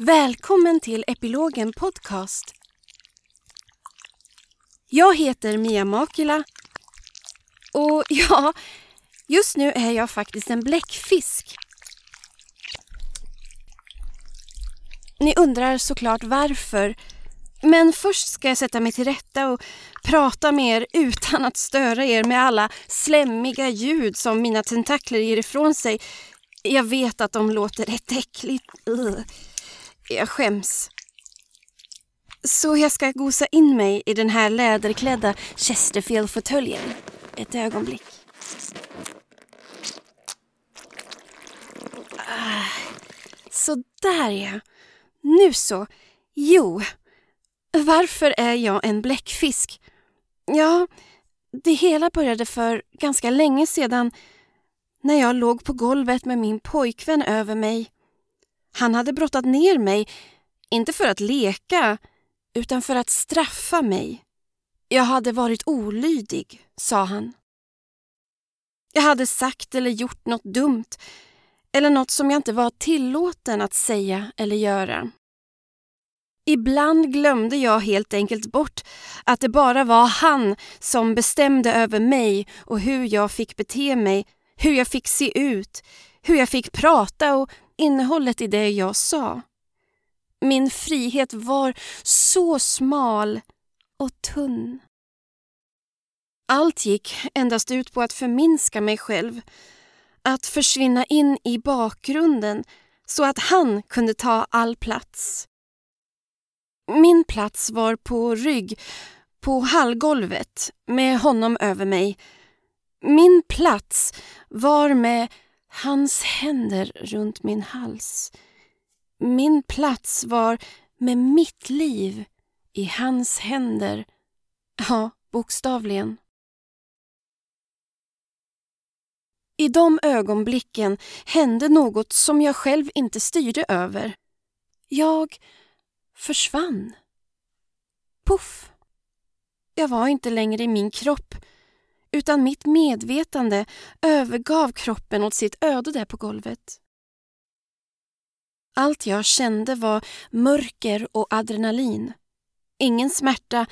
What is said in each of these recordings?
Välkommen till Epilogen Podcast. Jag heter Mia Makila och ja, just nu är jag faktiskt en bläckfisk. Ni undrar såklart varför. Men först ska jag sätta mig till rätta och prata med er utan att störa er med alla slämmiga ljud som mina tentakler ger ifrån sig. Jag vet att de låter rätt äckligt. Ugh. Jag skäms. Så jag ska gosa in mig i den här läderklädda Chesterfield-fåtöljen ett ögonblick. Ah, så där ja. Nu så. Jo. Varför är jag en bläckfisk? Ja, det hela började för ganska länge sedan när jag låg på golvet med min pojkvän över mig. Han hade brottat ner mig, inte för att leka, utan för att straffa mig. Jag hade varit olydig, sa han. Jag hade sagt eller gjort något dumt eller något som jag inte var tillåten att säga eller göra. Ibland glömde jag helt enkelt bort att det bara var han som bestämde över mig och hur jag fick bete mig, hur jag fick se ut, hur jag fick prata och innehållet i det jag sa. Min frihet var så smal och tunn. Allt gick endast ut på att förminska mig själv, att försvinna in i bakgrunden så att han kunde ta all plats. Min plats var på rygg, på hallgolvet, med honom över mig. Min plats var med hans händer runt min hals. Min plats var med mitt liv i hans händer. Ja, bokstavligen. I de ögonblicken hände något som jag själv inte styrde över. Jag försvann. Puff! Jag var inte längre i min kropp utan mitt medvetande övergav kroppen åt sitt öde där på golvet. Allt jag kände var mörker och adrenalin. Ingen smärta,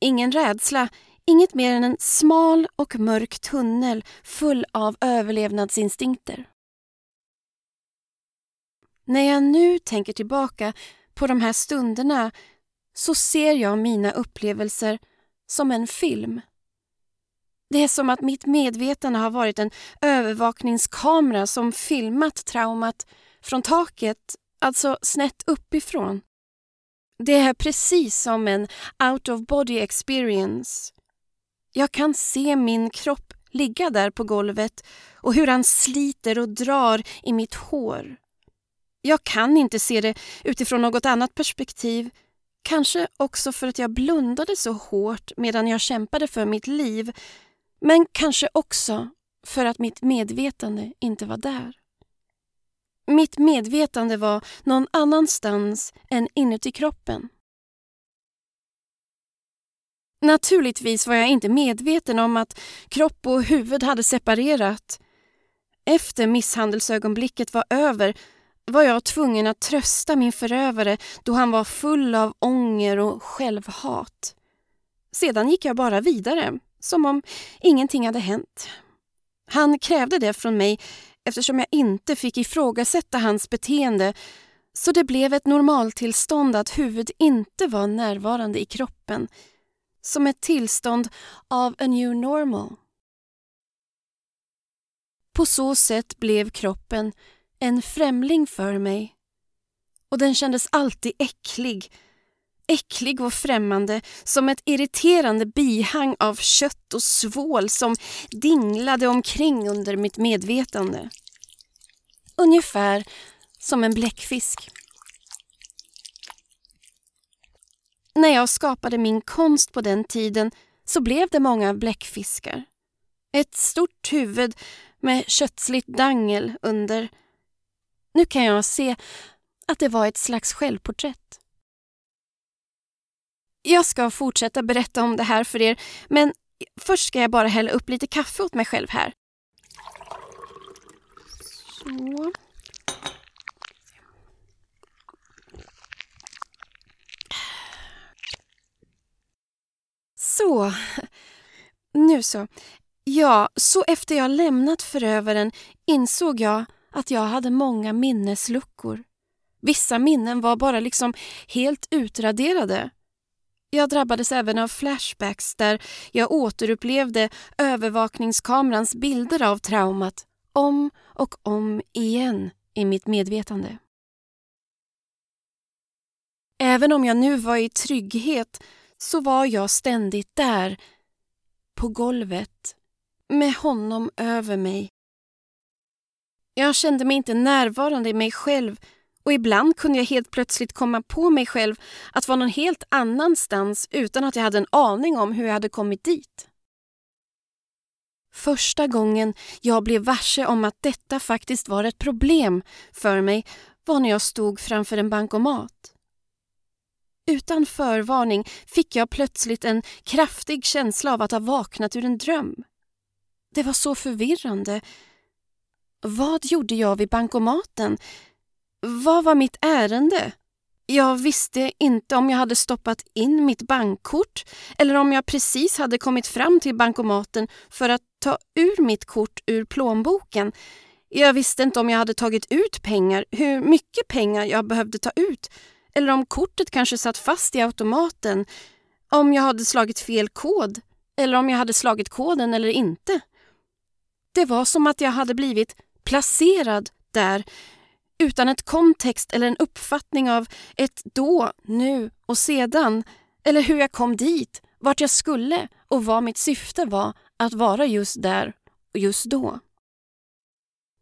ingen rädsla, inget mer än en smal och mörk tunnel full av överlevnadsinstinkter. När jag nu tänker tillbaka på de här stunderna så ser jag mina upplevelser som en film. Det är som att mitt medvetande har varit en övervakningskamera som filmat traumat från taket, alltså snett uppifrån. Det är precis som en out of body experience. Jag kan se min kropp ligga där på golvet och hur han sliter och drar i mitt hår. Jag kan inte se det utifrån något annat perspektiv. Kanske också för att jag blundade så hårt medan jag kämpade för mitt liv. Men kanske också för att mitt medvetande inte var där. Mitt medvetande var någon annanstans än inuti kroppen. Naturligtvis var jag inte medveten om att kropp och huvud hade separerat. Efter misshandelsögonblicket var över var jag tvungen att trösta min förövare då han var full av ånger och självhat. Sedan gick jag bara vidare, som om ingenting hade hänt. Han krävde det från mig eftersom jag inte fick ifrågasätta hans beteende så det blev ett normaltillstånd att huvud inte var närvarande i kroppen som ett tillstånd av a new normal. På så sätt blev kroppen en främling för mig och den kändes alltid äcklig. Äcklig och främmande som ett irriterande bihang av kött och svål som dinglade omkring under mitt medvetande. Ungefär som en bläckfisk. När jag skapade min konst på den tiden så blev det många bläckfiskar. Ett stort huvud med köttsligt dangel under. Nu kan jag se att det var ett slags självporträtt. Jag ska fortsätta berätta om det här för er, men först ska jag bara hälla upp lite kaffe åt mig själv här. Så. Så. Nu så. Ja, så efter jag lämnat förövaren insåg jag att jag hade många minnesluckor. Vissa minnen var bara liksom helt utraderade. Jag drabbades även av flashbacks där jag återupplevde övervakningskamerans bilder av traumat om och om igen i mitt medvetande. Även om jag nu var i trygghet så var jag ständigt där, på golvet, med honom över mig. Jag kände mig inte närvarande i mig själv och ibland kunde jag helt plötsligt komma på mig själv att vara någon helt annanstans utan att jag hade en aning om hur jag hade kommit dit. Första gången jag blev varse om att detta faktiskt var ett problem för mig var när jag stod framför en bankomat. Utan förvarning fick jag plötsligt en kraftig känsla av att ha vaknat ur en dröm. Det var så förvirrande. Vad gjorde jag vid bankomaten? Vad var mitt ärende? Jag visste inte om jag hade stoppat in mitt bankkort eller om jag precis hade kommit fram till bankomaten för att ta ur mitt kort ur plånboken. Jag visste inte om jag hade tagit ut pengar, hur mycket pengar jag behövde ta ut eller om kortet kanske satt fast i automaten, om jag hade slagit fel kod eller om jag hade slagit koden eller inte. Det var som att jag hade blivit placerad där utan ett kontext eller en uppfattning av ett då, nu och sedan eller hur jag kom dit, vart jag skulle och vad mitt syfte var att vara just där och just då.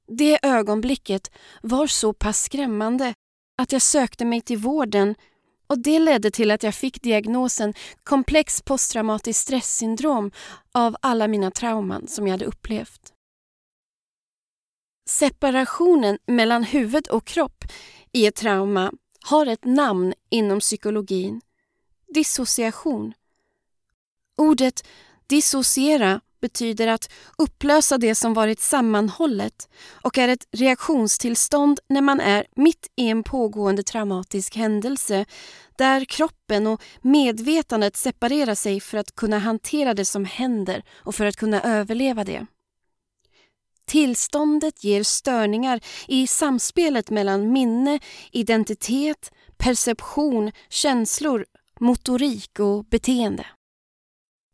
Det ögonblicket var så pass skrämmande att jag sökte mig till vården och det ledde till att jag fick diagnosen komplex posttraumatiskt stresssyndrom av alla mina trauman som jag hade upplevt. Separationen mellan huvud och kropp i ett trauma har ett namn inom psykologin. Dissociation. Ordet dissociera betyder att upplösa det som varit sammanhållet och är ett reaktionstillstånd när man är mitt i en pågående traumatisk händelse där kroppen och medvetandet separerar sig för att kunna hantera det som händer och för att kunna överleva det. Tillståndet ger störningar i samspelet mellan minne, identitet, perception, känslor, motorik och beteende.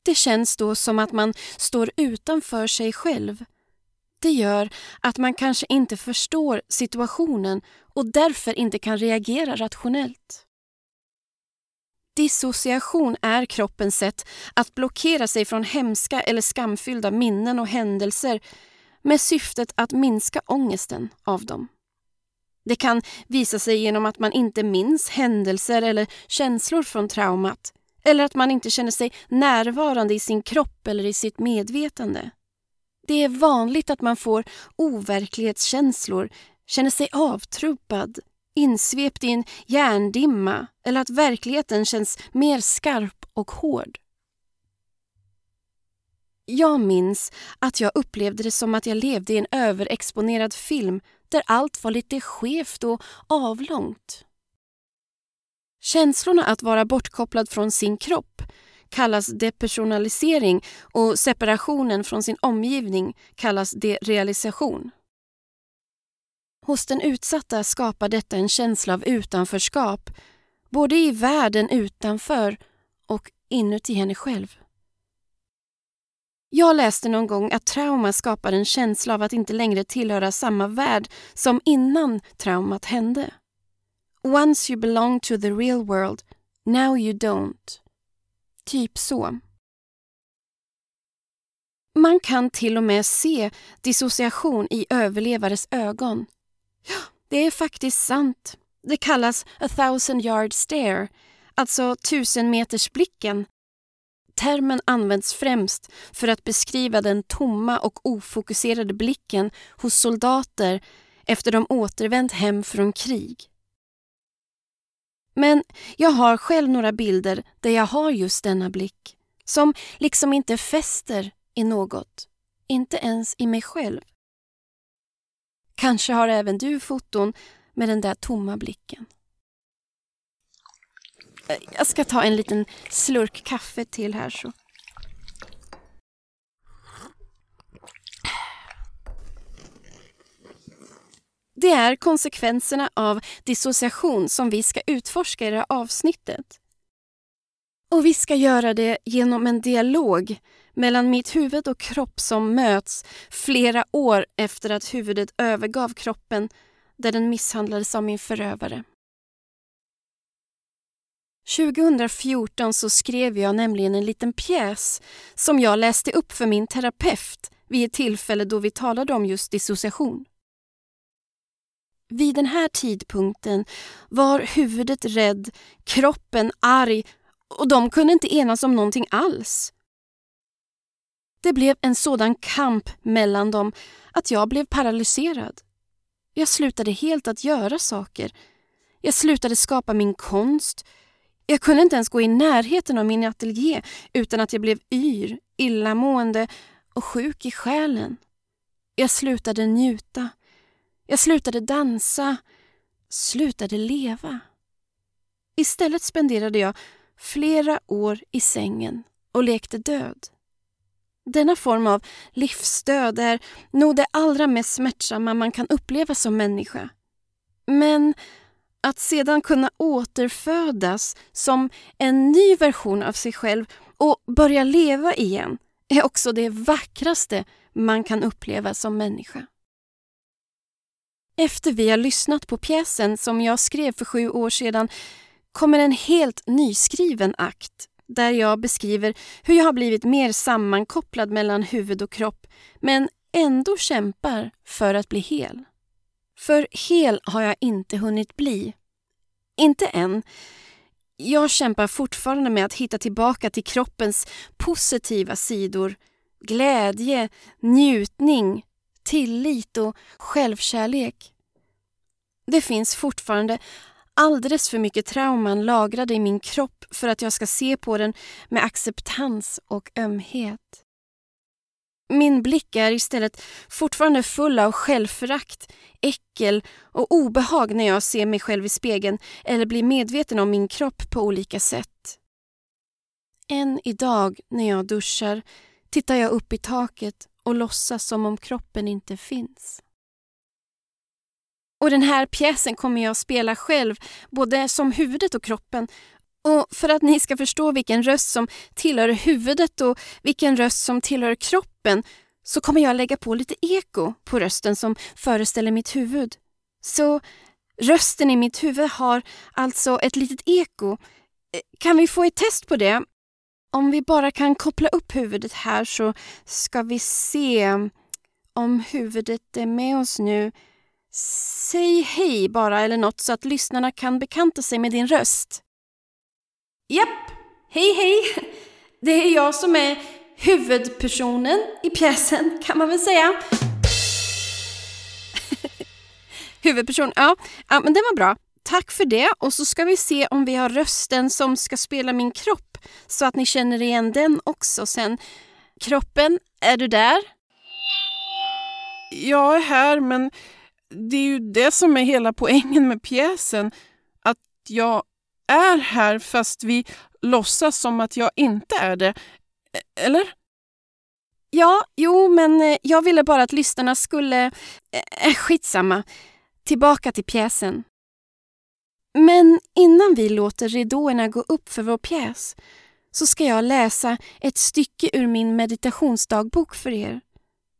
Det känns då som att man står utanför sig själv. Det gör att man kanske inte förstår situationen och därför inte kan reagera rationellt. Dissociation är kroppens sätt att blockera sig från hemska eller skamfyllda minnen och händelser med syftet att minska ångesten av dem. Det kan visa sig genom att man inte minns händelser eller känslor från traumat eller att man inte känner sig närvarande i sin kropp eller i sitt medvetande. Det är vanligt att man får overklighetskänslor, känner sig avtrubbad, insvept i en hjärndimma eller att verkligheten känns mer skarp och hård. Jag minns att jag upplevde det som att jag levde i en överexponerad film där allt var lite skevt och avlångt. Känslorna att vara bortkopplad från sin kropp kallas depersonalisering och separationen från sin omgivning kallas derealisation. Hos den utsatta skapar detta en känsla av utanförskap, både i världen utanför och inuti henne själv. Jag läste någon gång att trauma skapar en känsla av att inte längre tillhöra samma värld som innan traumat hände. Once you belong to the real world, now you don't. Typ så. Man kan till och med se dissociation i överlevares ögon. Ja, det är faktiskt sant. Det kallas a thousand yard stare, alltså tusenmetersblicken Termen används främst för att beskriva den tomma och ofokuserade blicken hos soldater efter de återvänt hem från krig. Men jag har själv några bilder där jag har just denna blick som liksom inte fäster i något, inte ens i mig själv. Kanske har även du foton med den där tomma blicken. Jag ska ta en liten slurk kaffe till här så. Det är konsekvenserna av dissociation som vi ska utforska i det här avsnittet. Och vi ska göra det genom en dialog mellan mitt huvud och kropp som möts flera år efter att huvudet övergav kroppen där den misshandlades av min förövare. 2014 så skrev jag nämligen en liten pjäs som jag läste upp för min terapeut vid ett tillfälle då vi talade om just dissociation. Vid den här tidpunkten var huvudet rädd, kroppen arg och de kunde inte enas om någonting alls. Det blev en sådan kamp mellan dem att jag blev paralyserad. Jag slutade helt att göra saker. Jag slutade skapa min konst. Jag kunde inte ens gå i närheten av min ateljé utan att jag blev yr, illamående och sjuk i själen. Jag slutade njuta. Jag slutade dansa. Slutade leva. Istället spenderade jag flera år i sängen och lekte död. Denna form av livsdöd är nog det allra mest smärtsamma man kan uppleva som människa. Men att sedan kunna återfödas som en ny version av sig själv och börja leva igen är också det vackraste man kan uppleva som människa. Efter vi har lyssnat på pjäsen som jag skrev för sju år sedan kommer en helt nyskriven akt där jag beskriver hur jag har blivit mer sammankopplad mellan huvud och kropp men ändå kämpar för att bli hel. För hel har jag inte hunnit bli. Inte än. Jag kämpar fortfarande med att hitta tillbaka till kroppens positiva sidor. Glädje, njutning, tillit och självkärlek. Det finns fortfarande alldeles för mycket trauman lagrade i min kropp för att jag ska se på den med acceptans och ömhet. Min blick är istället fortfarande full av självförakt, äckel och obehag när jag ser mig själv i spegeln eller blir medveten om min kropp på olika sätt. Än idag när jag duschar tittar jag upp i taket och låtsas som om kroppen inte finns. Och den här pjäsen kommer jag spela själv, både som huvudet och kroppen. Och för att ni ska förstå vilken röst som tillhör huvudet och vilken röst som tillhör kroppen så kommer jag lägga på lite eko på rösten som föreställer mitt huvud. Så rösten i mitt huvud har alltså ett litet eko. Eh, kan vi få ett test på det? Om vi bara kan koppla upp huvudet här så ska vi se om huvudet är med oss nu. Säg hej bara eller något så att lyssnarna kan bekanta sig med din röst. Japp, hej hej! Det är jag som är huvudpersonen i pjäsen kan man väl säga. Huvudperson, ja, ja men det var bra. Tack för det och så ska vi se om vi har rösten som ska spela min kropp så att ni känner igen den också sen. Kroppen, är du där? Jag är här men det är ju det som är hela poängen med pjäsen. Att jag är här fast vi låtsas som att jag inte är det. Eller? Ja, jo, men eh, jag ville bara att lyssnarna skulle... Äh, skitsamma. Tillbaka till pjäsen. Men innan vi låter ridåerna gå upp för vår pjäs så ska jag läsa ett stycke ur min meditationsdagbok för er.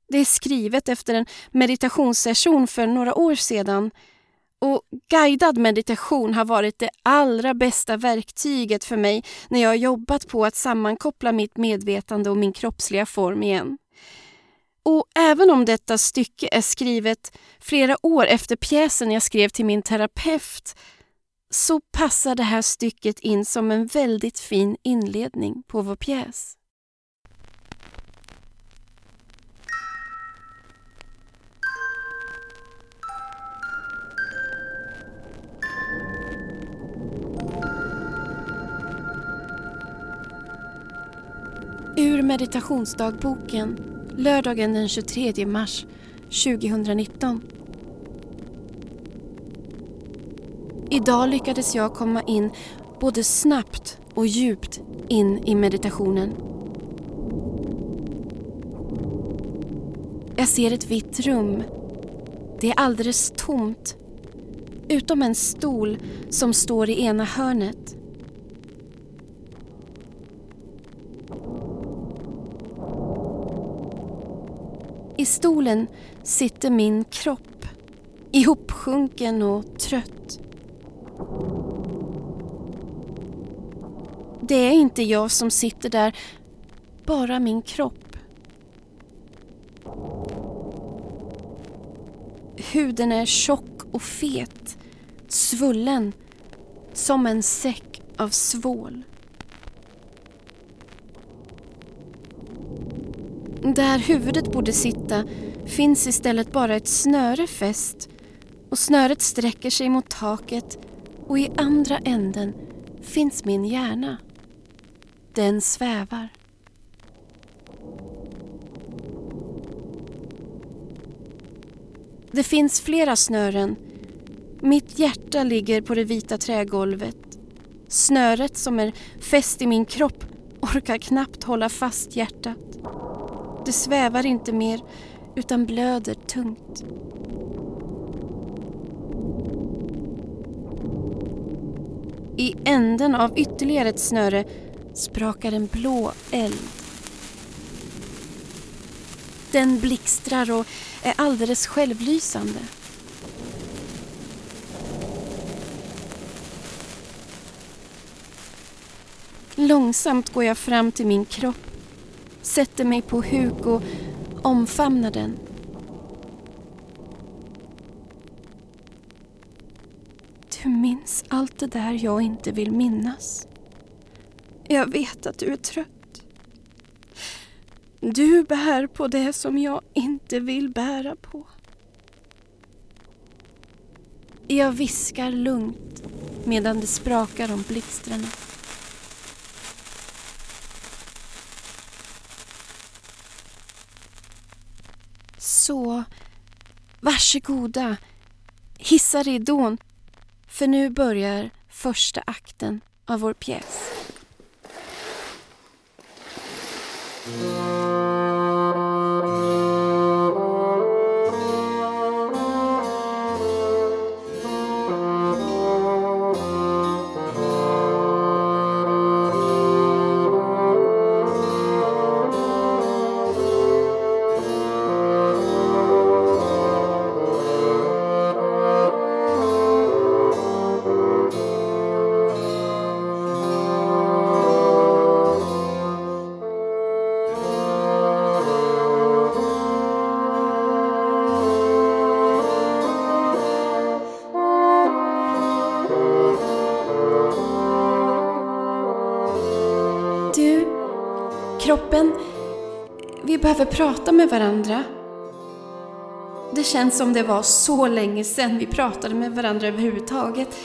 Det är skrivet efter en meditationssession för några år sedan. Och Guidad meditation har varit det allra bästa verktyget för mig när jag har jobbat på att sammankoppla mitt medvetande och min kroppsliga form igen. Och även om detta stycke är skrivet flera år efter pjäsen jag skrev till min terapeut så passar det här stycket in som en väldigt fin inledning på vår pjäs. Ur meditationsdagboken lördagen den 23 mars 2019. Idag lyckades jag komma in både snabbt och djupt in i meditationen. Jag ser ett vitt rum. Det är alldeles tomt. Utom en stol som står i ena hörnet. I stolen sitter min kropp, ihopsjunken och trött. Det är inte jag som sitter där, bara min kropp. Huden är tjock och fet, svullen, som en säck av svål. Där huvudet borde sitta finns istället bara ett snöre fäst och snöret sträcker sig mot taket och i andra änden finns min hjärna. Den svävar. Det finns flera snören. Mitt hjärta ligger på det vita trägolvet. Snöret som är fäst i min kropp orkar knappt hålla fast hjärtat. Det svävar inte mer utan blöder tungt. I änden av ytterligare ett snöre sprakar en blå eld. Den blixtrar och är alldeles självlysande. Långsamt går jag fram till min kropp sätter mig på huk och omfamnar den. Du minns allt det där jag inte vill minnas. Jag vet att du är trött. Du bär på det som jag inte vill bära på. Jag viskar lugnt medan det sprakar om blixtrarna. Så, varsågoda. Hissa ridån. För nu börjar första akten av vår pjäs. Med varandra. Det känns som det var så länge sedan vi pratade med varandra överhuvudtaget.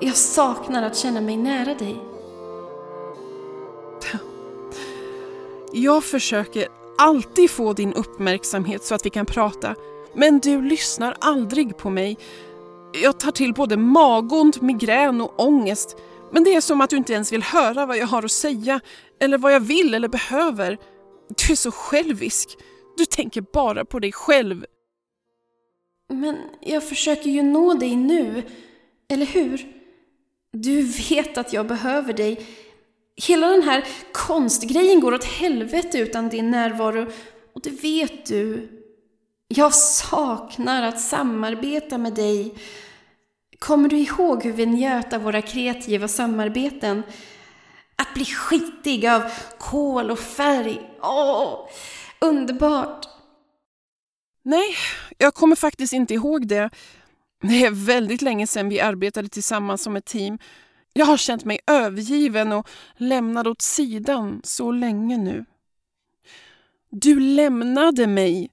Jag saknar att känna mig nära dig. Jag försöker alltid få din uppmärksamhet så att vi kan prata. Men du lyssnar aldrig på mig. Jag tar till både magont, migrän och ångest. Men det är som att du inte ens vill höra vad jag har att säga eller vad jag vill eller behöver. Du är så självisk. Du tänker bara på dig själv. Men jag försöker ju nå dig nu, eller hur? Du vet att jag behöver dig. Hela den här konstgrejen går åt helvete utan din närvaro och det vet du. Jag saknar att samarbeta med dig. Kommer du ihåg hur vi njöt av våra kreativa samarbeten? Att bli skitig av kol och färg. Åh, underbart! Nej, jag kommer faktiskt inte ihåg det. Det är väldigt länge sedan vi arbetade tillsammans som ett team. Jag har känt mig övergiven och lämnad åt sidan så länge nu. Du lämnade mig.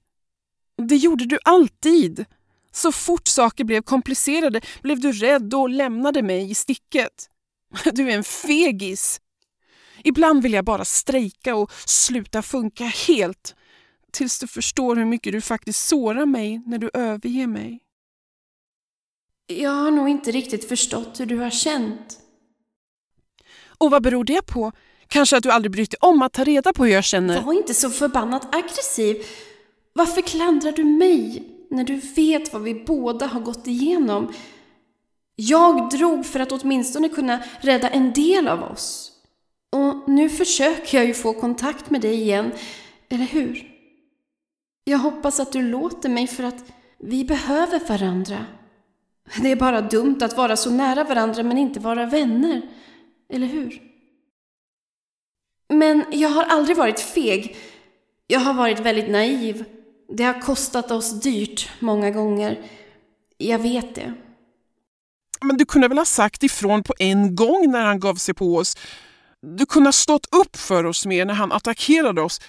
Det gjorde du alltid. Så fort saker blev komplicerade blev du rädd och lämnade mig i sticket. Du är en fegis. Ibland vill jag bara strejka och sluta funka helt tills du förstår hur mycket du faktiskt sårar mig när du överger mig. Jag har nog inte riktigt förstått hur du har känt. Och vad beror det på? Kanske att du aldrig brytt dig om att ta reda på hur jag känner? Var inte så förbannat aggressiv. Varför klandrar du mig? när du vet vad vi båda har gått igenom? Jag drog för att åtminstone kunna rädda en del av oss. Och nu försöker jag ju få kontakt med dig igen, eller hur? Jag hoppas att du låter mig för att vi behöver varandra. Det är bara dumt att vara så nära varandra men inte vara vänner, eller hur? Men jag har aldrig varit feg. Jag har varit väldigt naiv. Det har kostat oss dyrt många gånger. Jag vet det. Men du kunde väl ha sagt ifrån på en gång när han gav sig på oss? Du kunde ha stått upp för oss mer när han attackerade oss.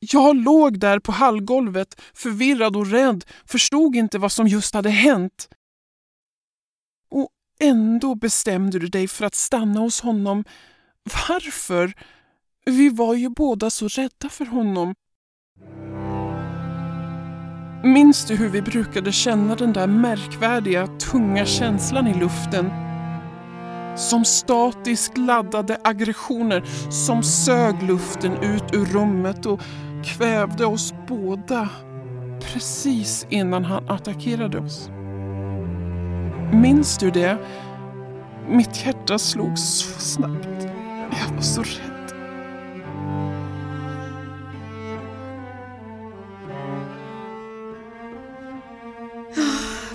Jag låg där på hallgolvet, förvirrad och rädd, förstod inte vad som just hade hänt. Och ändå bestämde du dig för att stanna hos honom. Varför? Vi var ju båda så rädda för honom. Minns du hur vi brukade känna den där märkvärdiga, tunga känslan i luften? Som statiskt laddade aggressioner som sög luften ut ur rummet och kvävde oss båda precis innan han attackerade oss. Minns du det? Mitt hjärta slog så snabbt. Jag var så rädd.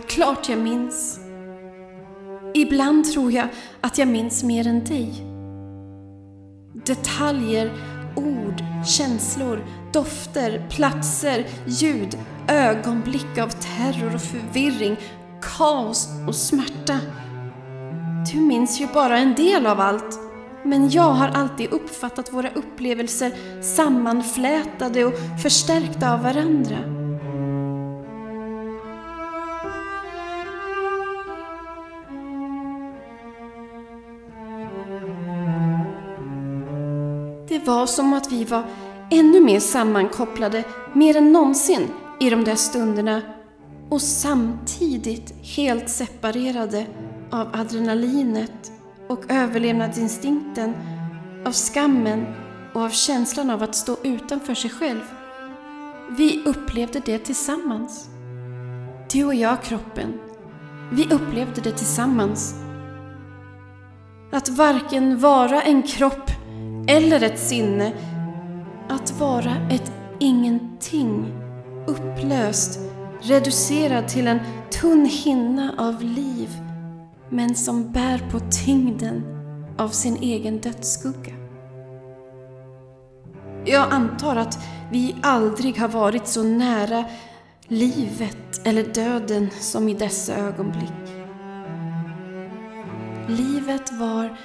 Klart jag minns. Ibland tror jag att jag minns mer än dig. Detaljer, känslor, dofter, platser, ljud, ögonblick av terror och förvirring, kaos och smärta. Du minns ju bara en del av allt. Men jag har alltid uppfattat våra upplevelser sammanflätade och förstärkta av varandra. Var som att vi var ännu mer sammankopplade, mer än någonsin, i de där stunderna och samtidigt helt separerade av adrenalinet och överlevnadsinstinkten, av skammen och av känslan av att stå utanför sig själv. Vi upplevde det tillsammans. Du och jag, kroppen. Vi upplevde det tillsammans. Att varken vara en kropp eller ett sinne. Att vara ett ingenting. Upplöst, reducerad till en tunn hinna av liv men som bär på tyngden av sin egen dödsskugga. Jag antar att vi aldrig har varit så nära livet eller döden som i dessa ögonblick. Livet var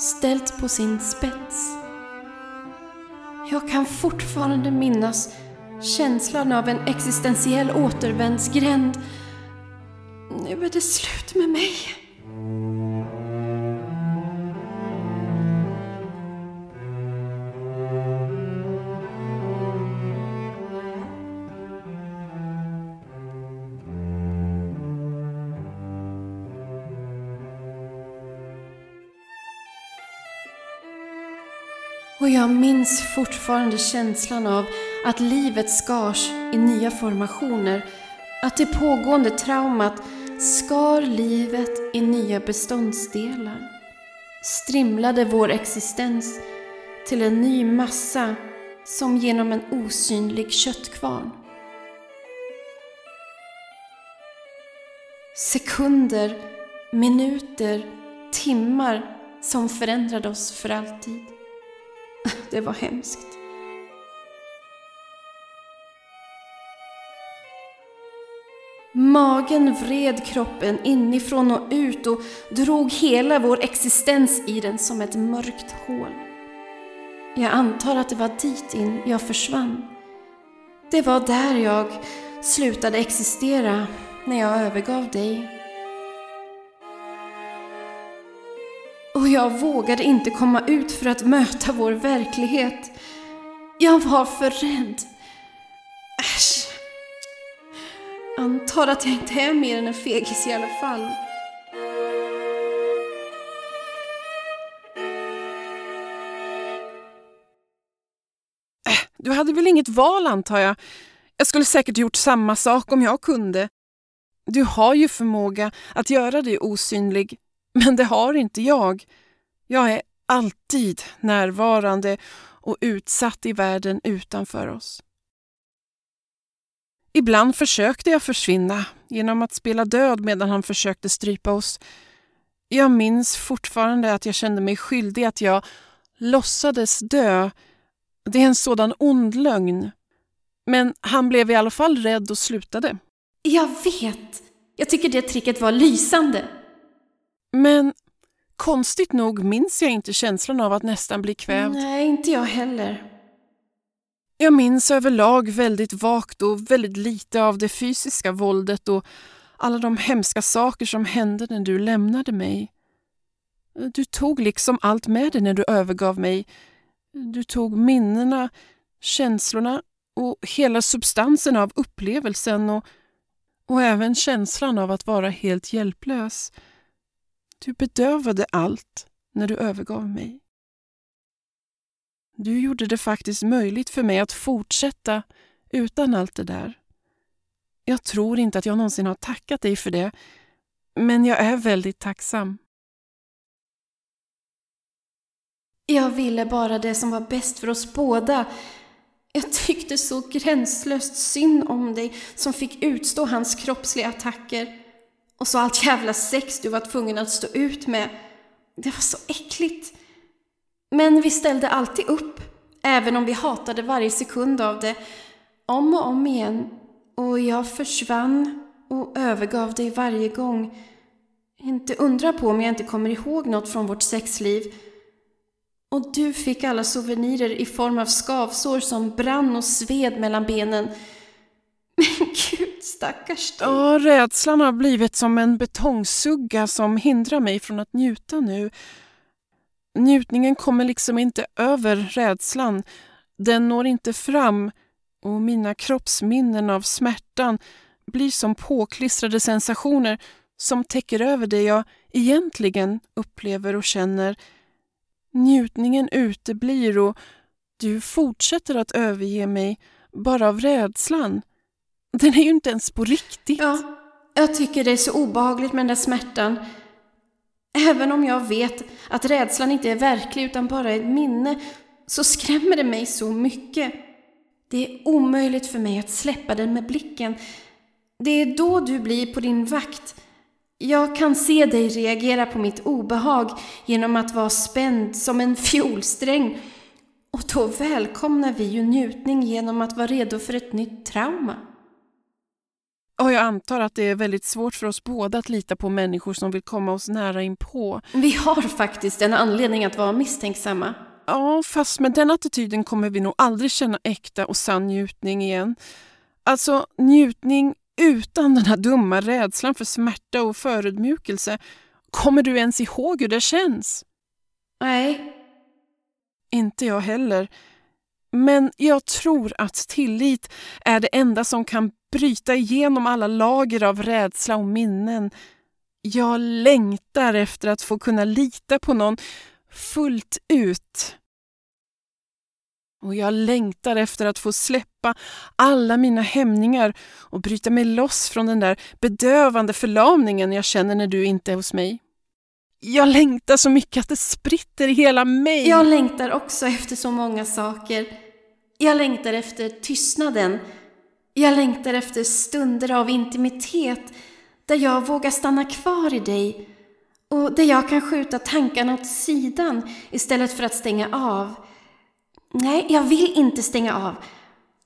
ställt på sin spets. Jag kan fortfarande minnas känslan av en existentiell återvändsgränd. Nu är det slut med mig. Jag minns fortfarande känslan av att livet skars i nya formationer. Att det pågående traumat skar livet i nya beståndsdelar. Strimlade vår existens till en ny massa som genom en osynlig köttkvarn. Sekunder, minuter, timmar som förändrade oss för alltid. Det var hemskt. Magen vred kroppen inifrån och ut och drog hela vår existens i den som ett mörkt hål. Jag antar att det var dit in jag försvann. Det var där jag slutade existera när jag övergav dig. Och jag vågade inte komma ut för att möta vår verklighet. Jag var för rädd. Äsch. Antar att jag inte är mer än en fegis i alla fall. Äh, du hade väl inget val antar jag? Jag skulle säkert gjort samma sak om jag kunde. Du har ju förmåga att göra dig osynlig, men det har inte jag. Jag är alltid närvarande och utsatt i världen utanför oss. Ibland försökte jag försvinna genom att spela död medan han försökte strypa oss. Jag minns fortfarande att jag kände mig skyldig att jag låtsades dö. Det är en sådan ond lögn. Men han blev i alla fall rädd och slutade. Jag vet! Jag tycker det tricket var lysande. Men konstigt nog minns jag inte känslan av att nästan bli kvävd. Nej, inte jag heller. Jag minns överlag väldigt vagt och väldigt lite av det fysiska våldet och alla de hemska saker som hände när du lämnade mig. Du tog liksom allt med dig när du övergav mig. Du tog minnena, känslorna och hela substansen av upplevelsen och, och även känslan av att vara helt hjälplös. Du bedövade allt när du övergav mig. Du gjorde det faktiskt möjligt för mig att fortsätta utan allt det där. Jag tror inte att jag någonsin har tackat dig för det, men jag är väldigt tacksam. Jag ville bara det som var bäst för oss båda. Jag tyckte så gränslöst synd om dig som fick utstå hans kroppsliga attacker. Och så allt jävla sex du var tvungen att stå ut med. Det var så äckligt. Men vi ställde alltid upp, även om vi hatade varje sekund av det, om och om igen. Och jag försvann och övergav dig varje gång. Inte undra på om jag inte kommer ihåg något från vårt sexliv. Och du fick alla souvenirer i form av skavsår som brann och sved mellan benen. Men gud, stackars dig. Ja, rädslan har blivit som en betongsugga som hindrar mig från att njuta nu. Njutningen kommer liksom inte över rädslan. Den når inte fram och mina kroppsminnen av smärtan blir som påklistrade sensationer som täcker över det jag egentligen upplever och känner. Njutningen uteblir och du fortsätter att överge mig bara av rädslan. Den är ju inte ens på riktigt. Ja, jag tycker det är så obehagligt med den där smärtan. Även om jag vet att rädslan inte är verklig utan bara ett minne så skrämmer det mig så mycket. Det är omöjligt för mig att släppa den med blicken. Det är då du blir på din vakt. Jag kan se dig reagera på mitt obehag genom att vara spänd som en fiolsträng. Och då välkomnar vi ju njutning genom att vara redo för ett nytt trauma. Och jag antar att det är väldigt svårt för oss båda att lita på människor som vill komma oss nära inpå. Vi har faktiskt en anledning att vara misstänksamma. Ja, fast med den attityden kommer vi nog aldrig känna äkta och sann njutning igen. Alltså njutning utan den här dumma rädslan för smärta och förödmjukelse. Kommer du ens ihåg hur det känns? Nej. Inte jag heller. Men jag tror att tillit är det enda som kan bryta igenom alla lager av rädsla och minnen. Jag längtar efter att få kunna lita på någon fullt ut. Och jag längtar efter att få släppa alla mina hämningar och bryta mig loss från den där bedövande förlamningen jag känner när du inte är hos mig. Jag längtar så mycket att det spritter i hela mig. Jag längtar också efter så många saker. Jag längtar efter tystnaden. Jag längtar efter stunder av intimitet där jag vågar stanna kvar i dig och där jag kan skjuta tankarna åt sidan istället för att stänga av. Nej, jag vill inte stänga av.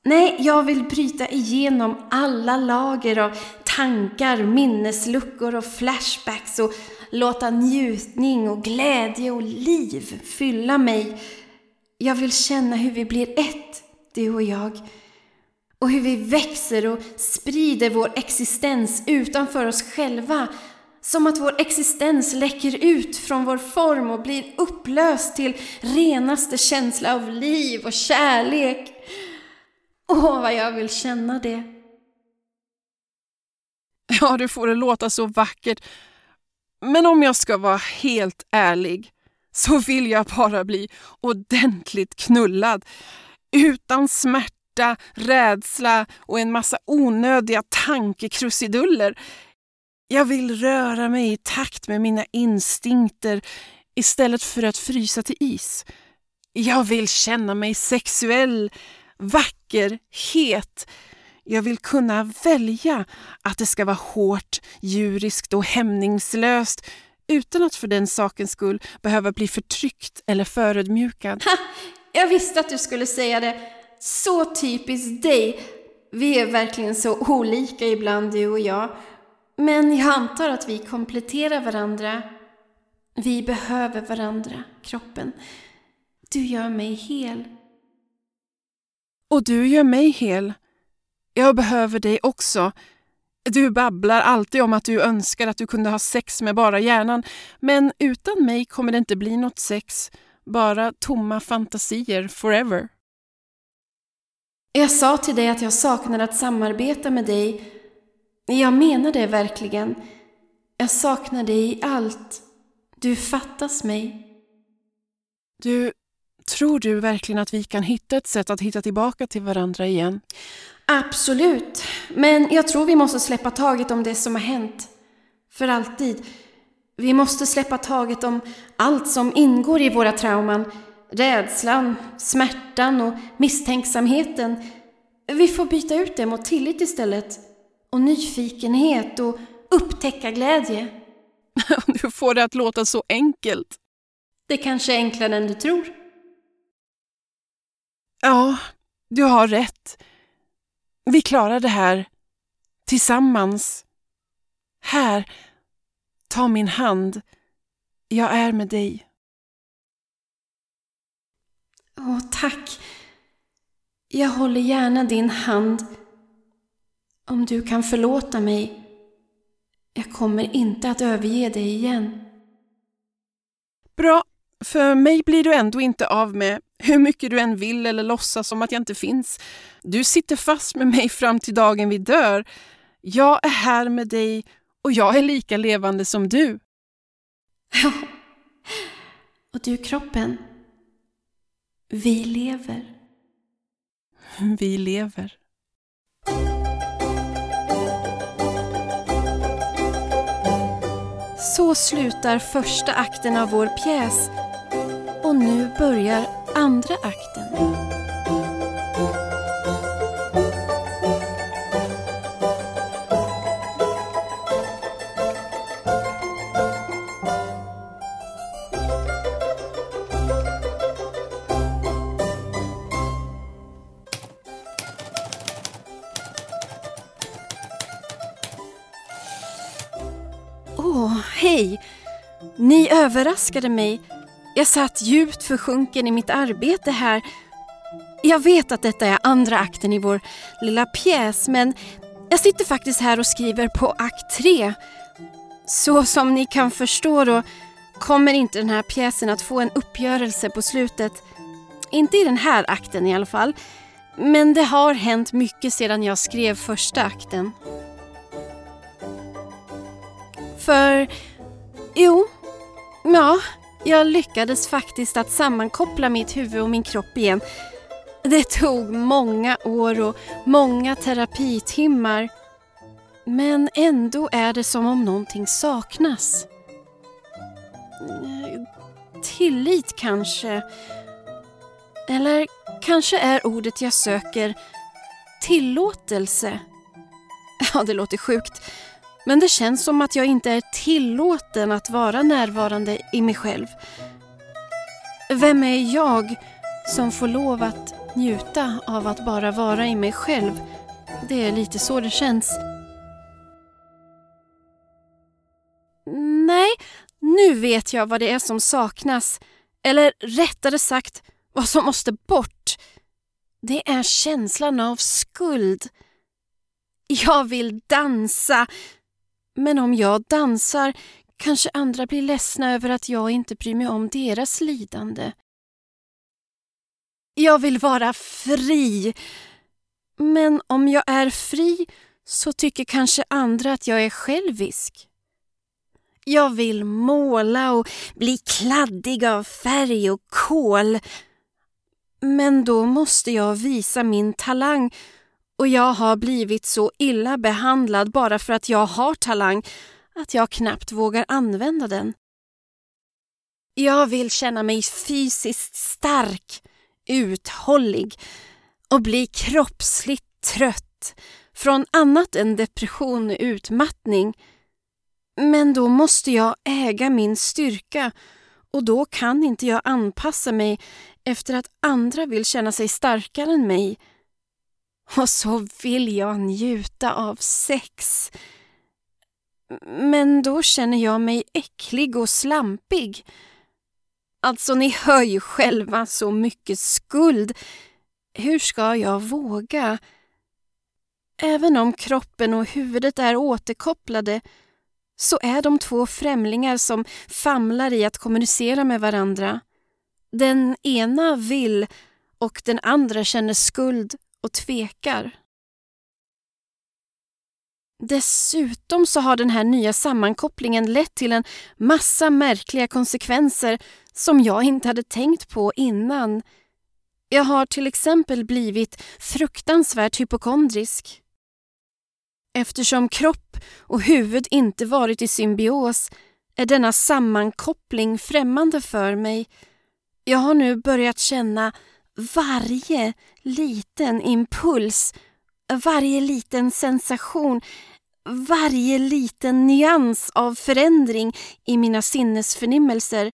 Nej, jag vill bryta igenom alla lager av tankar, minnesluckor och flashbacks och låta njutning och glädje och liv fylla mig. Jag vill känna hur vi blir ett, du och jag. Och hur vi växer och sprider vår existens utanför oss själva. Som att vår existens läcker ut från vår form och blir upplöst till renaste känsla av liv och kärlek. Åh, vad jag vill känna det. Ja, du får det låta så vackert. Men om jag ska vara helt ärlig så vill jag bara bli ordentligt knullad. Utan smärta smärta, rädsla och en massa onödiga tankekrusiduller. Jag vill röra mig i takt med mina instinkter istället för att frysa till is. Jag vill känna mig sexuell, vacker, het. Jag vill kunna välja att det ska vara hårt, djuriskt och hämningslöst utan att för den sakens skull behöva bli förtryckt eller förödmjukad. Ha, jag visste att du skulle säga det. Så typiskt dig. Vi är verkligen så olika ibland du och jag. Men jag antar att vi kompletterar varandra. Vi behöver varandra, kroppen. Du gör mig hel. Och du gör mig hel. Jag behöver dig också. Du babblar alltid om att du önskar att du kunde ha sex med bara hjärnan, men utan mig kommer det inte bli något sex, bara tomma fantasier forever. Jag sa till dig att jag saknar att samarbeta med dig. Jag menar det verkligen. Jag saknar dig i allt. Du fattas mig. Du, tror du verkligen att vi kan hitta ett sätt att hitta tillbaka till varandra igen? Absolut. Men jag tror vi måste släppa taget om det som har hänt. För alltid. Vi måste släppa taget om allt som ingår i våra trauman. Rädslan, smärtan och misstänksamheten. Vi får byta ut det mot tillit istället. Och nyfikenhet och upptäcka glädje. Du får det att låta så enkelt. Det kanske är enklare än du tror. Ja, du har rätt. Vi klarar det här. Tillsammans. Här. Ta min hand. Jag är med dig. Åh, tack. Jag håller gärna din hand. Om du kan förlåta mig. Jag kommer inte att överge dig igen. Bra, för mig blir du ändå inte av med hur mycket du än vill eller låtsas som att jag inte finns. Du sitter fast med mig fram till dagen vi dör. Jag är här med dig och jag är lika levande som du. Ja. Och du kroppen. Vi lever. Vi lever. Så slutar första akten av vår pjäs och nu börjar andra akten. Åh, hej! Ni överraskade mig. Jag satt djupt försjunken i mitt arbete här. Jag vet att detta är andra akten i vår lilla pjäs men jag sitter faktiskt här och skriver på akt tre. Så som ni kan förstå då kommer inte den här pjäsen att få en uppgörelse på slutet. Inte i den här akten i alla fall. Men det har hänt mycket sedan jag skrev första akten. För, jo, ja, jag lyckades faktiskt att sammankoppla mitt huvud och min kropp igen. Det tog många år och många terapitimmar. Men ändå är det som om någonting saknas. Tillit kanske. Eller kanske är ordet jag söker tillåtelse. Ja, det låter sjukt. Men det känns som att jag inte är tillåten att vara närvarande i mig själv. Vem är jag som får lov att njuta av att bara vara i mig själv? Det är lite så det känns. Nej, nu vet jag vad det är som saknas. Eller rättare sagt, vad som måste bort. Det är känslan av skuld. Jag vill dansa, men om jag dansar kanske andra blir ledsna över att jag inte bryr mig om deras lidande. Jag vill vara fri. Men om jag är fri så tycker kanske andra att jag är självisk. Jag vill måla och bli kladdig av färg och kol. Men då måste jag visa min talang och jag har blivit så illa behandlad bara för att jag har talang att jag knappt vågar använda den. Jag vill känna mig fysiskt stark, uthållig och bli kroppsligt trött från annat än depression och utmattning. Men då måste jag äga min styrka och då kan inte jag anpassa mig efter att andra vill känna sig starkare än mig. Och så vill jag njuta av sex. Men då känner jag mig äcklig och slampig. Alltså, ni hör ju själva så mycket skuld. Hur ska jag våga? Även om kroppen och huvudet är återkopplade så är de två främlingar som famlar i att kommunicera med varandra. Den ena vill och den andra känner skuld och tvekar. Dessutom så har den här nya sammankopplingen lett till en massa märkliga konsekvenser som jag inte hade tänkt på innan. Jag har till exempel blivit fruktansvärt hypokondrisk. Eftersom kropp och huvud inte varit i symbios är denna sammankoppling främmande för mig. Jag har nu börjat känna varje liten impuls, varje liten sensation, varje liten nyans av förändring i mina sinnesförnimmelser.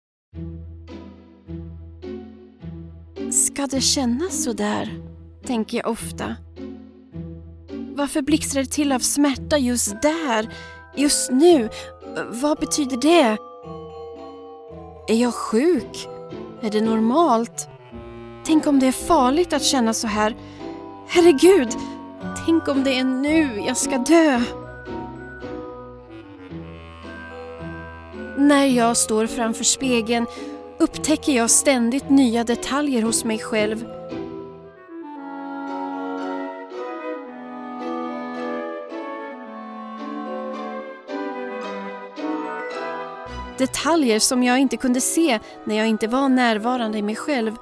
Ska det kännas så där? tänker jag ofta. Varför blixtrar det till av smärta just där, just nu? Vad betyder det? Är jag sjuk? Är det normalt? Tänk om det är farligt att känna så här. Herregud, tänk om det är nu jag ska dö. När jag står framför spegeln upptäcker jag ständigt nya detaljer hos mig själv. Detaljer som jag inte kunde se när jag inte var närvarande i mig själv.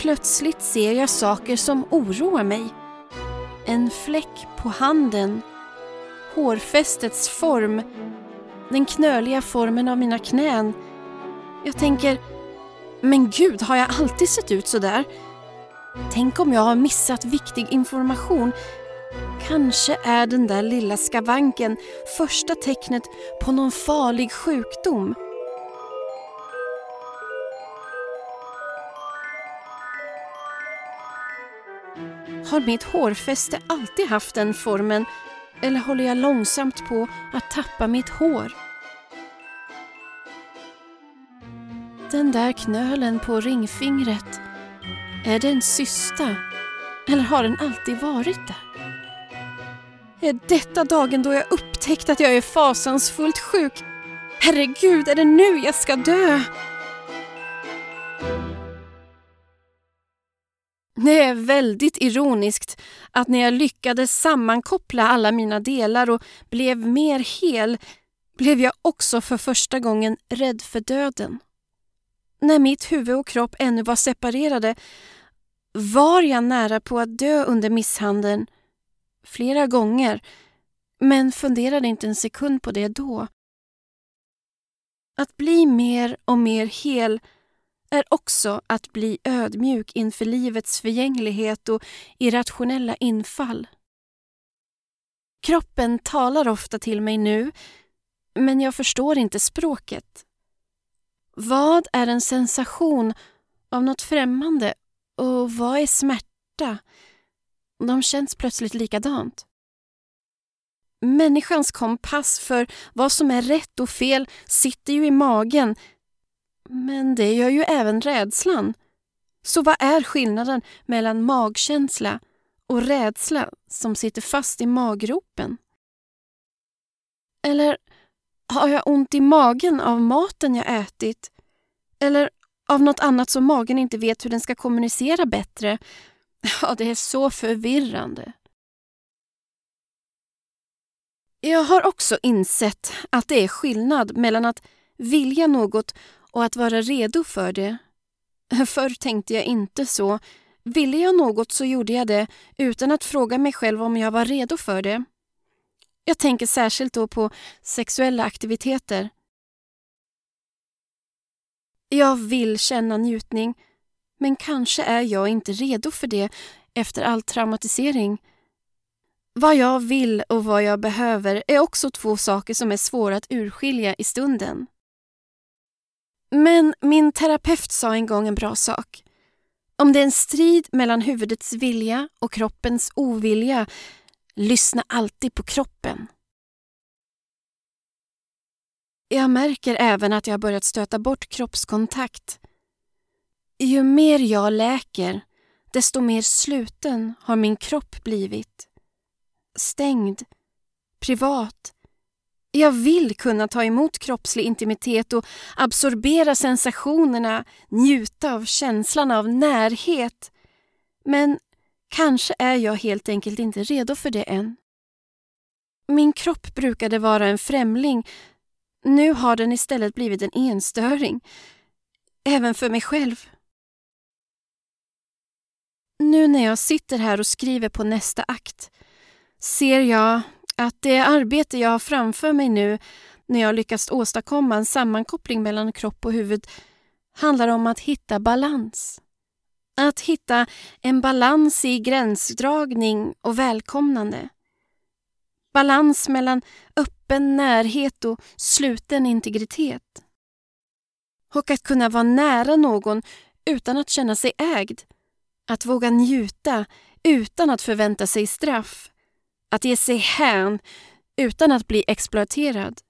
Plötsligt ser jag saker som oroar mig. En fläck på handen. Hårfästets form. Den knöliga formen av mina knän. Jag tänker, men gud, har jag alltid sett ut så där? Tänk om jag har missat viktig information Kanske är den där lilla skavanken första tecknet på någon farlig sjukdom. Har mitt hårfäste alltid haft den formen eller håller jag långsamt på att tappa mitt hår? Den där knölen på ringfingret, är det en cysta? Eller har den alltid varit där? Är detta dagen då jag upptäckt att jag är fasansfullt sjuk? Herregud, är det nu jag ska dö? Det är väldigt ironiskt att när jag lyckades sammankoppla alla mina delar och blev mer hel blev jag också för första gången rädd för döden. När mitt huvud och kropp ännu var separerade var jag nära på att dö under misshandeln flera gånger men funderade inte en sekund på det då. Att bli mer och mer hel är också att bli ödmjuk inför livets förgänglighet och irrationella infall. Kroppen talar ofta till mig nu, men jag förstår inte språket. Vad är en sensation av något främmande och vad är smärta? De känns plötsligt likadant. Människans kompass för vad som är rätt och fel sitter ju i magen. Men det gör ju även rädslan. Så vad är skillnaden mellan magkänsla och rädsla som sitter fast i maggropen? Eller har jag ont i magen av maten jag ätit? Eller av något annat som magen inte vet hur den ska kommunicera bättre Ja, det är så förvirrande. Jag har också insett att det är skillnad mellan att vilja något och att vara redo för det. Förr tänkte jag inte så. Ville jag något så gjorde jag det utan att fråga mig själv om jag var redo för det. Jag tänker särskilt då på sexuella aktiviteter. Jag vill känna njutning, men kanske är jag inte redo för det efter all traumatisering. Vad jag vill och vad jag behöver är också två saker som är svåra att urskilja i stunden. Men min terapeut sa en gång en bra sak. Om det är en strid mellan huvudets vilja och kroppens ovilja, lyssna alltid på kroppen. Jag märker även att jag har börjat stöta bort kroppskontakt. Ju mer jag läker, desto mer sluten har min kropp blivit. Stängd, privat. Jag vill kunna ta emot kroppslig intimitet och absorbera sensationerna, njuta av känslan av närhet. Men kanske är jag helt enkelt inte redo för det än. Min kropp brukade vara en främling. Nu har den istället blivit en enstöring. Även för mig själv. Nu när jag sitter här och skriver på nästa akt ser jag att det arbete jag har framför mig nu när jag lyckats åstadkomma en sammankoppling mellan kropp och huvud handlar om att hitta balans. Att hitta en balans i gränsdragning och välkomnande. Balans mellan öppen närhet och sluten integritet. Och att kunna vara nära någon utan att känna sig ägd att våga njuta utan att förvänta sig straff. Att ge sig hän utan att bli exploaterad.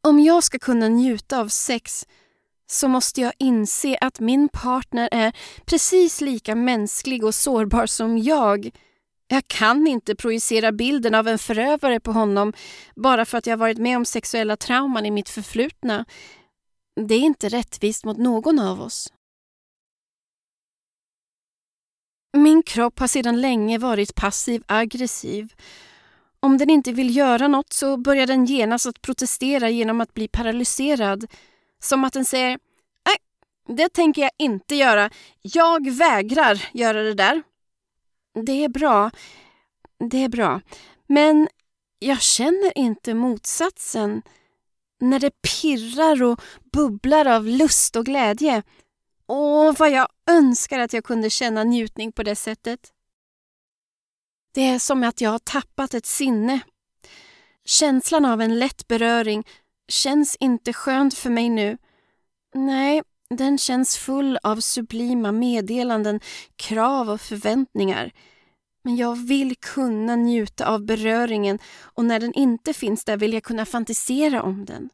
Om jag ska kunna njuta av sex så måste jag inse att min partner är precis lika mänsklig och sårbar som jag. Jag kan inte projicera bilden av en förövare på honom bara för att jag varit med om sexuella trauman i mitt förflutna. Det är inte rättvist mot någon av oss. Min kropp har sedan länge varit passiv-aggressiv. Om den inte vill göra något så börjar den genast att protestera genom att bli paralyserad. Som att den säger Nej, det tänker jag inte göra. Jag vägrar göra det där. Det är bra. Det är bra. Men jag känner inte motsatsen. När det pirrar och bubblar av lust och glädje Åh, vad jag önskar att jag kunde känna njutning på det sättet. Det är som att jag har tappat ett sinne. Känslan av en lätt beröring känns inte skönt för mig nu. Nej, den känns full av sublima meddelanden, krav och förväntningar. Men jag vill kunna njuta av beröringen och när den inte finns där vill jag kunna fantisera om den.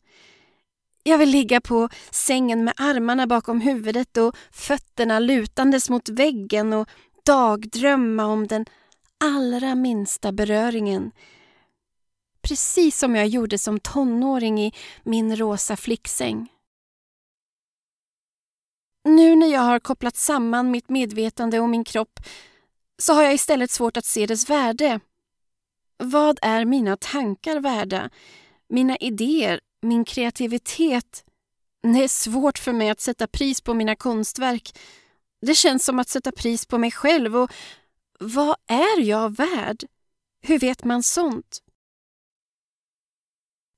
Jag vill ligga på sängen med armarna bakom huvudet och fötterna lutandes mot väggen och dagdrömma om den allra minsta beröringen. Precis som jag gjorde som tonåring i min rosa flicksäng. Nu när jag har kopplat samman mitt medvetande och min kropp så har jag istället svårt att se dess värde. Vad är mina tankar värda? Mina idéer, min kreativitet. Det är svårt för mig att sätta pris på mina konstverk. Det känns som att sätta pris på mig själv och vad är jag värd? Hur vet man sånt?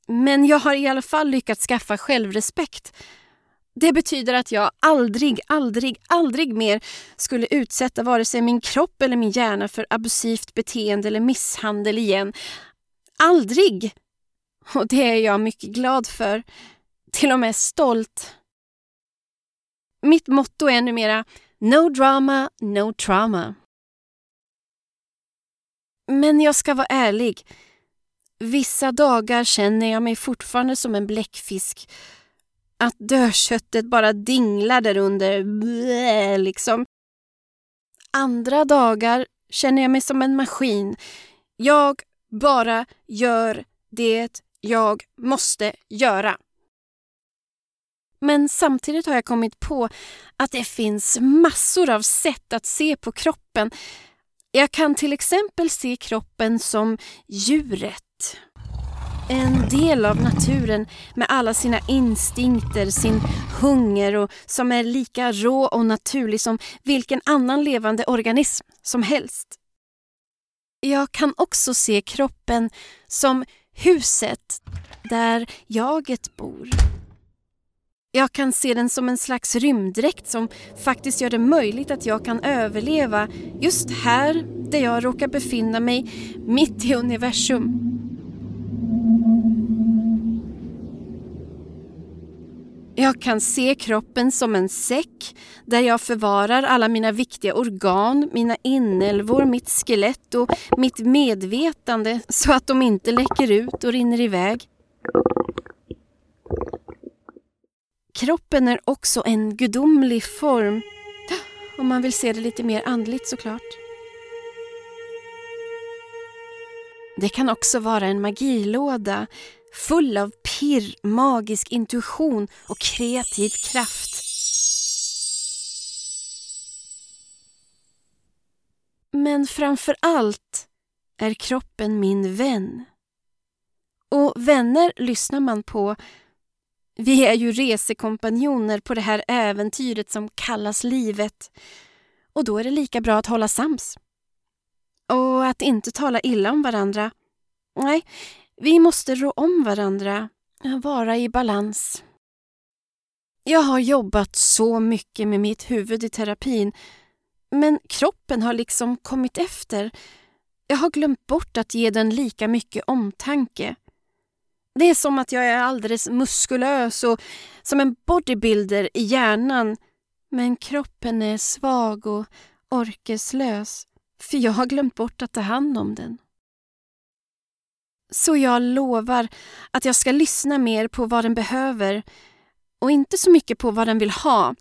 Men jag har i alla fall lyckats skaffa självrespekt. Det betyder att jag aldrig, aldrig, aldrig mer skulle utsätta vare sig min kropp eller min hjärna för abusivt beteende eller misshandel igen. Aldrig! Och det är jag mycket glad för. Till och med stolt. Mitt motto är numera No drama, no trauma. Men jag ska vara ärlig. Vissa dagar känner jag mig fortfarande som en bläckfisk. Att dödköttet bara dinglar där under, blä, liksom. Andra dagar känner jag mig som en maskin. Jag bara gör det jag måste göra. Men samtidigt har jag kommit på att det finns massor av sätt att se på kroppen. Jag kan till exempel se kroppen som djuret. En del av naturen med alla sina instinkter, sin hunger och som är lika rå och naturlig som vilken annan levande organism som helst. Jag kan också se kroppen som huset där jaget bor. Jag kan se den som en slags rymddräkt som faktiskt gör det möjligt att jag kan överleva just här där jag råkar befinna mig mitt i universum. Jag kan se kroppen som en säck där jag förvarar alla mina viktiga organ, mina inälvor, mitt skelett och mitt medvetande så att de inte läcker ut och rinner iväg. Kroppen är också en gudomlig form, om man vill se det lite mer andligt såklart. Det kan också vara en magilåda full av pirr, magisk intuition och kreativ kraft. Men framför allt är kroppen min vän. Och vänner lyssnar man på. Vi är ju resekompanjoner på det här äventyret som kallas livet. Och då är det lika bra att hålla sams. Och att inte tala illa om varandra. Nej, vi måste rå om varandra, vara i balans. Jag har jobbat så mycket med mitt huvud i terapin men kroppen har liksom kommit efter. Jag har glömt bort att ge den lika mycket omtanke. Det är som att jag är alldeles muskulös och som en bodybuilder i hjärnan men kroppen är svag och orkeslös för jag har glömt bort att ta hand om den. Så jag lovar att jag ska lyssna mer på vad den behöver och inte så mycket på vad den vill ha.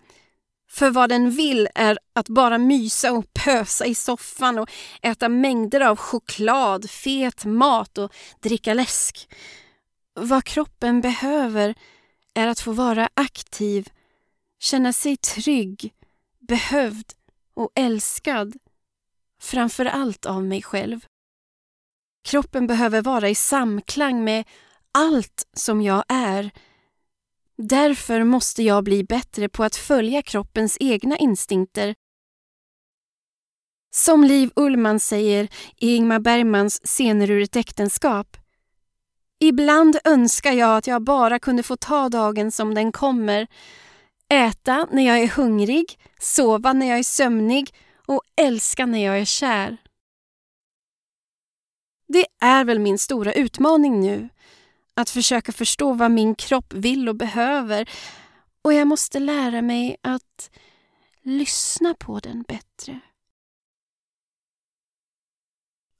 För vad den vill är att bara mysa och pösa i soffan och äta mängder av choklad, fet mat och dricka läsk. Vad kroppen behöver är att få vara aktiv, känna sig trygg, behövd och älskad. Framför allt av mig själv. Kroppen behöver vara i samklang med allt som jag är. Därför måste jag bli bättre på att följa kroppens egna instinkter. Som Liv Ullman säger i Ingmar Bergmans Scener ur ett äktenskap. Ibland önskar jag att jag bara kunde få ta dagen som den kommer. Äta när jag är hungrig, sova när jag är sömnig och älska när jag är kär. Det är väl min stora utmaning nu. Att försöka förstå vad min kropp vill och behöver. Och jag måste lära mig att lyssna på den bättre.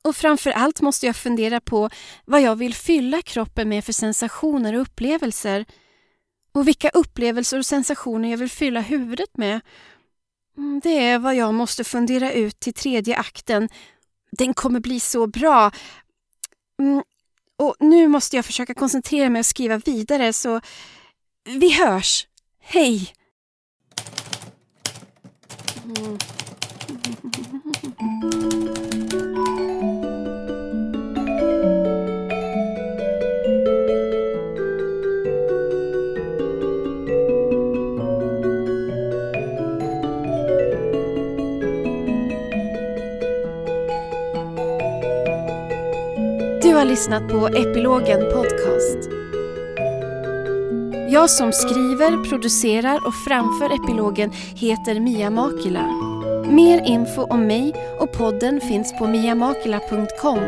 Och framför allt måste jag fundera på vad jag vill fylla kroppen med för sensationer och upplevelser. Och vilka upplevelser och sensationer jag vill fylla huvudet med. Mm, det är vad jag måste fundera ut till tredje akten. Den kommer bli så bra Mm, och nu måste jag försöka koncentrera mig och skriva vidare så vi hörs. Hej! Mm. har lyssnat på Epilogen Podcast. Jag som skriver, producerar och framför Epilogen heter Mia Makila. Mer info om mig och podden finns på miamakila.com.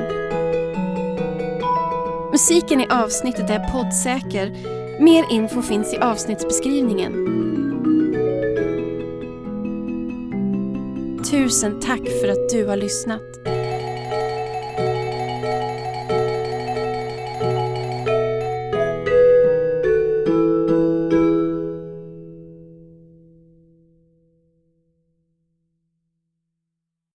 Musiken i avsnittet är poddsäker. Mer info finns i avsnittsbeskrivningen. Tusen tack för att du har lyssnat.